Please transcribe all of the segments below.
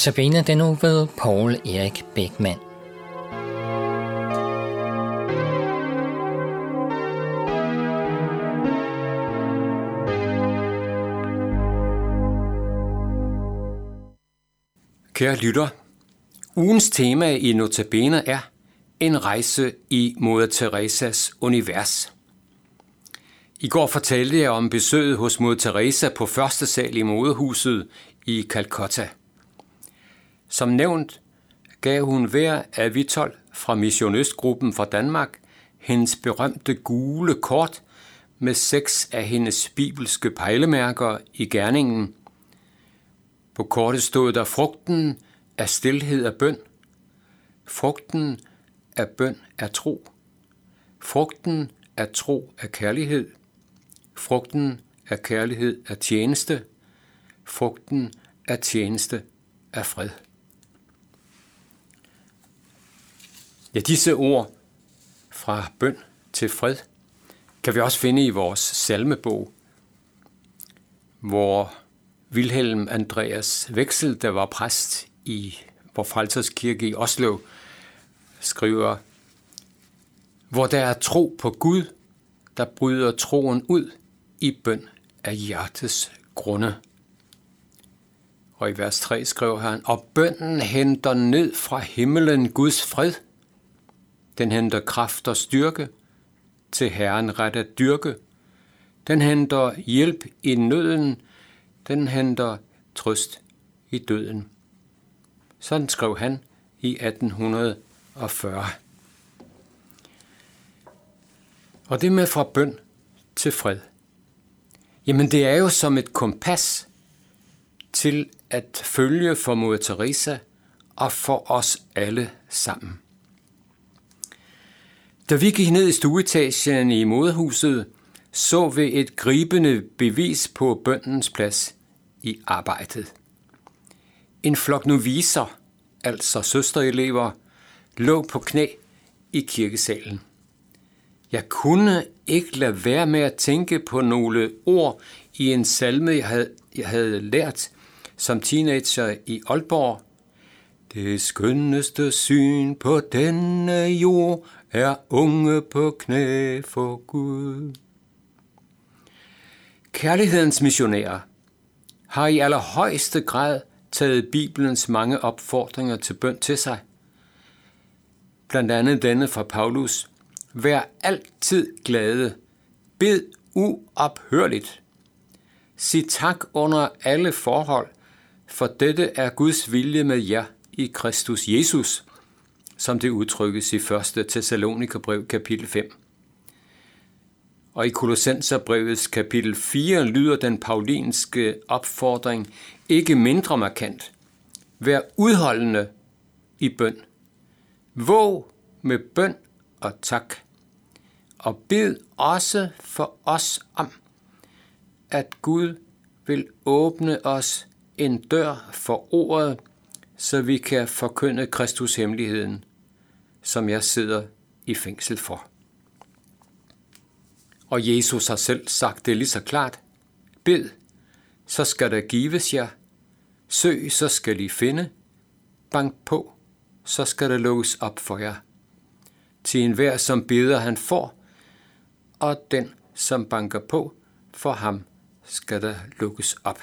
Notabene den nu ved Paul Erik Beckmann. Kære lytter, ugens tema i Notabene er en rejse i Moder Teresas univers. I går fortalte jeg om besøget hos Moder Teresa på første sal i moderhuset i Calcutta. Som nævnt gav hun hver af vi 12 fra missionistgruppen fra Danmark hendes berømte gule kort med seks af hendes bibelske pejlemærker i gerningen. På kortet stod der frugten af stillhed og bøn. Frugten af bøn er tro. Frugten af tro er kærlighed. Frugten af kærlighed er tjeneste. Frugten af tjeneste er fred. Ja, disse ord fra bøn til fred kan vi også finde i vores salmebog, hvor Wilhelm Andreas Veksel, der var præst i vor Frelsers Kirke i Oslo, skriver, hvor der er tro på Gud, der bryder troen ud i bøn af hjertets grunde. Og i vers 3 skriver han, og bønnen henter ned fra himmelen Guds fred. Den henter kraft og styrke til Herren ret at dyrke. Den henter hjælp i nøden. Den henter trøst i døden. Sådan skrev han i 1840. Og det med fra bøn til fred. Jamen det er jo som et kompas til at følge for Moder Teresa og for os alle sammen. Da vi gik ned i stueetagen i moderhuset, så vi et gribende bevis på bøndens plads i arbejdet. En flok noviser, altså søsterelever, lå på knæ i kirkesalen. Jeg kunne ikke lade være med at tænke på nogle ord i en salme, jeg havde, jeg havde lært som teenager i Aalborg. Det skønneste syn på denne jord er unge på knæ for Gud. Kærlighedens missionærer har i allerhøjeste grad taget Bibelens mange opfordringer til bøn til sig. Blandt andet denne fra Paulus. Vær altid glade. Bed uophørligt. Sig tak under alle forhold, for dette er Guds vilje med jer i Kristus Jesus, som det udtrykkes i 1. Thessalonikerbrev kapitel 5. Og i Kolossenserbrevets kapitel 4 lyder den paulinske opfordring ikke mindre markant. Vær udholdende i bøn. Våg med bøn og tak. Og bed også for os om, at Gud vil åbne os en dør for ordet, så vi kan forkynde Kristus hemmeligheden, som jeg sidder i fængsel for. Og Jesus har selv sagt det lige så klart. Bed, så skal der gives jer. Søg, så skal I finde. Bank på, så skal der lukkes op for jer. Til enhver, som beder, han får, og den, som banker på, for ham skal der lukkes op.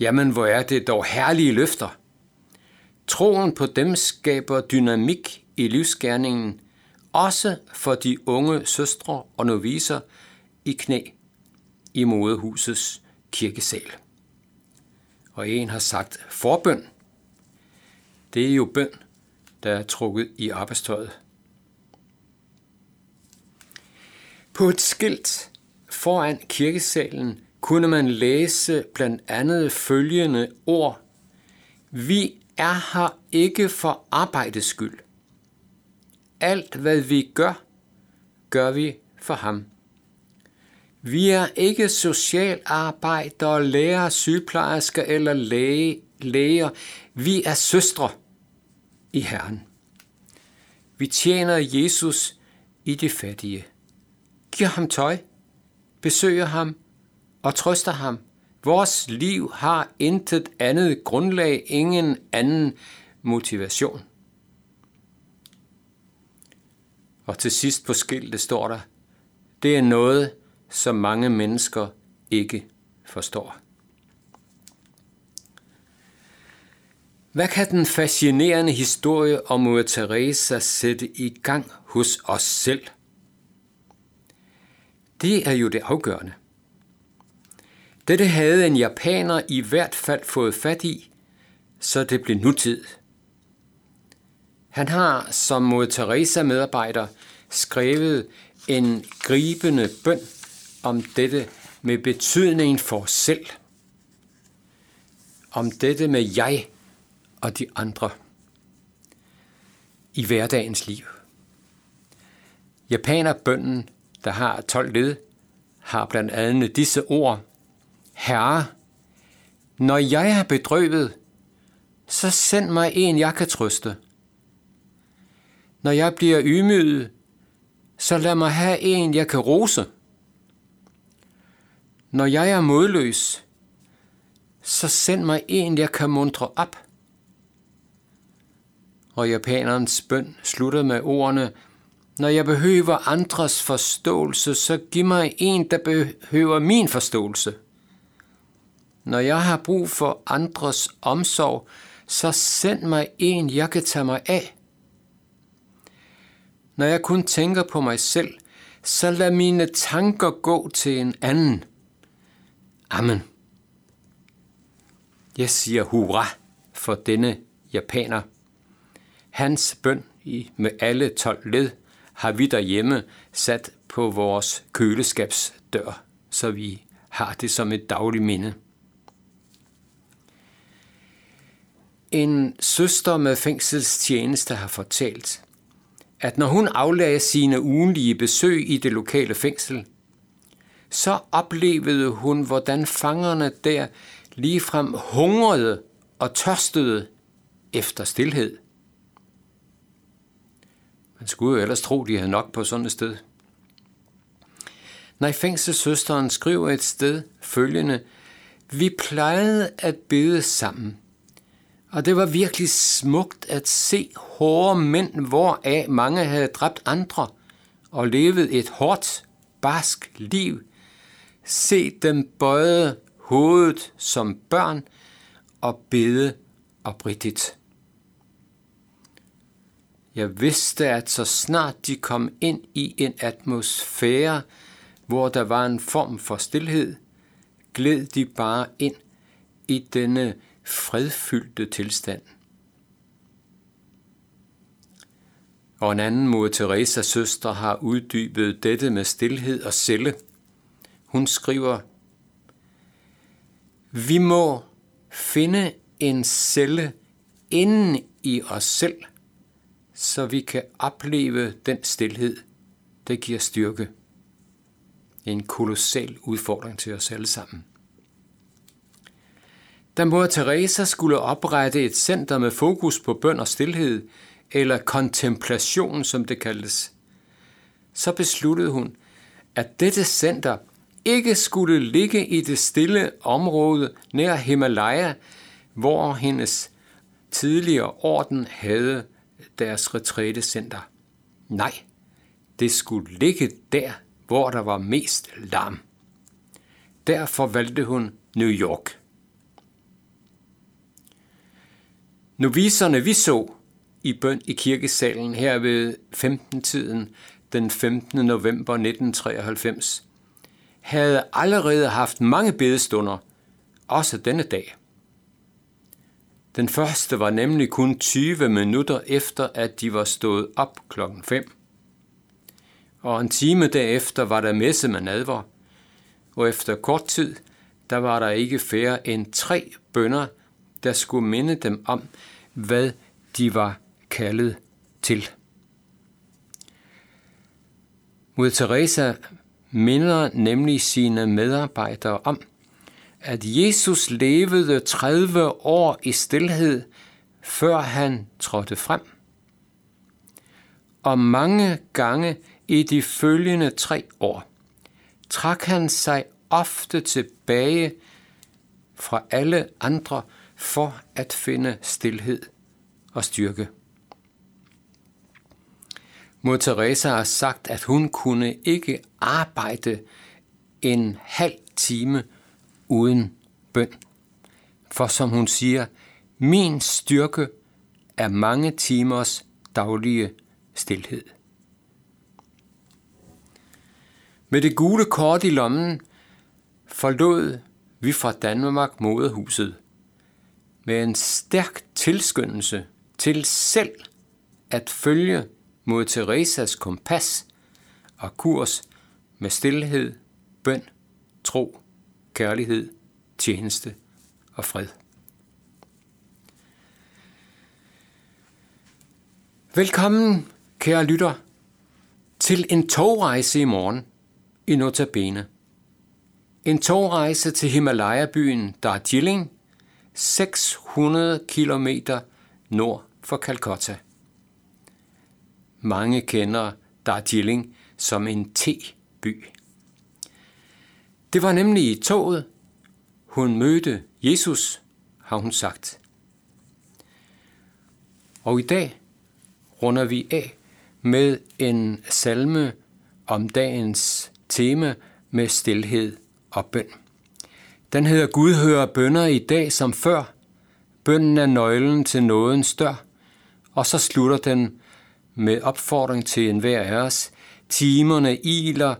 Jamen, hvor er det dog herlige løfter. Troen på dem skaber dynamik i livsgærningen, også for de unge søstre og noviser i knæ i modehusets kirkesal. Og en har sagt forbøn. Det er jo bøn, der er trukket i arbejdstøjet. På et skilt foran kirkesalen kunne man læse blandt andet følgende ord. Vi er her ikke for arbejdes skyld. Alt hvad vi gør, gør vi for ham. Vi er ikke socialarbejdere, lærer, sygeplejersker eller læge, læger. Vi er søstre i Herren. Vi tjener Jesus i det fattige. Giver ham tøj, besøger ham og trøster ham, Vores liv har intet andet grundlag, ingen anden motivation. Og til sidst på skiltet står der, det er noget, som mange mennesker ikke forstår. Hvad kan den fascinerende historie om Mor Teresa sætte i gang hos os selv? Det er jo det afgørende. Dette havde en japaner i hvert fald fået fat i, så det blev nutid. Han har som mod Teresa medarbejder skrevet en gribende bøn om dette med betydning for selv. Om dette med jeg og de andre i hverdagens liv. Japanerbønden, der har 12 led, har blandt andet disse ord. Herre, når jeg er bedrøvet, så send mig en, jeg kan trøste. Når jeg bliver ydmyget, så lad mig have en, jeg kan rose. Når jeg er modløs, så send mig en, jeg kan mundre op. Og japanerens bøn slutter med ordene, når jeg behøver andres forståelse, så giv mig en, der behøver min forståelse. Når jeg har brug for andres omsorg, så send mig en, jeg kan tage mig af. Når jeg kun tænker på mig selv, så lad mine tanker gå til en anden. Amen. Jeg siger hurra for denne japaner. Hans bøn i med alle 12 led har vi derhjemme sat på vores køleskabsdør, så vi har det som et dagligt minde. En søster med fængselstjeneste har fortalt, at når hun aflagde sine ugenlige besøg i det lokale fængsel, så oplevede hun, hvordan fangerne der ligefrem hungrede og tørstede efter stillhed. Man skulle jo ellers tro, de havde nok på sådan et sted. Nej, fængselssøsteren skriver et sted følgende, vi plejede at bede sammen, og det var virkelig smukt at se hårde mænd, hvoraf mange havde dræbt andre og levet et hårdt, barsk liv. Se dem bøje hovedet som børn og bede oprigtigt. Jeg vidste, at så snart de kom ind i en atmosfære, hvor der var en form for stillhed, gled de bare ind i denne fredfyldte tilstand. Og en anden mor Teresas søster har uddybet dette med stillhed og celle. Hun skriver, Vi må finde en celle inden i os selv, så vi kan opleve den stillhed, der giver styrke. En kolossal udfordring til os alle sammen. Da mor Teresa skulle oprette et center med fokus på bøn og stillhed, eller kontemplation, som det kaldes, så besluttede hun, at dette center ikke skulle ligge i det stille område nær Himalaya, hvor hendes tidligere orden havde deres retrætecenter. Nej, det skulle ligge der, hvor der var mest larm. Derfor valgte hun New York. Noviserne vi så i bøn i kirkesalen her ved 15-tiden den 15. november 1993, havde allerede haft mange bedestunder, også denne dag. Den første var nemlig kun 20 minutter efter, at de var stået op klokken 5. Og en time derefter var der messe med nadver, og efter kort tid, der var der ikke færre end tre bønder, der skulle minde dem om, hvad de var kaldet til. Mod Teresa minder nemlig sine medarbejdere om, at Jesus levede 30 år i stillhed, før han trådte frem. Og mange gange i de følgende tre år trak han sig ofte tilbage fra alle andre for at finde stillhed og styrke. Mor Teresa har sagt, at hun kunne ikke arbejde en halv time uden bøn. For som hun siger, min styrke er mange timers daglige stillhed. Med det gule kort i lommen forlod vi fra Danmark modehuset med en stærk tilskyndelse til selv at følge mod Teresas kompas og kurs med stillhed, bøn, tro, kærlighed, tjeneste og fred. Velkommen, kære lytter, til en togrejse i morgen i Notabene. En togrejse til Himalaya-byen Darjeeling, 600 km nord for Calcutta. Mange kender Darjeeling som en te-by. Det var nemlig i toget, hun mødte Jesus, har hun sagt. Og i dag runder vi af med en salme om dagens tema med stilhed og bøn. Den hedder Gud hører bønder i dag som før. Bønnen er nøglen til nådens dør. Og så slutter den med opfordring til enhver af os. Timerne iler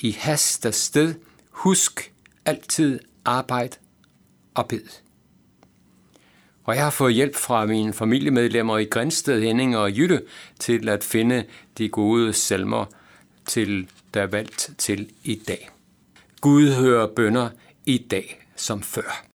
i hast af sted. Husk altid arbejde og bed. Og jeg har fået hjælp fra mine familiemedlemmer i Grænsted, Henning og Jytte til at finde de gode salmer, til der er valgt til i dag. Gud hører bønder i dag som før.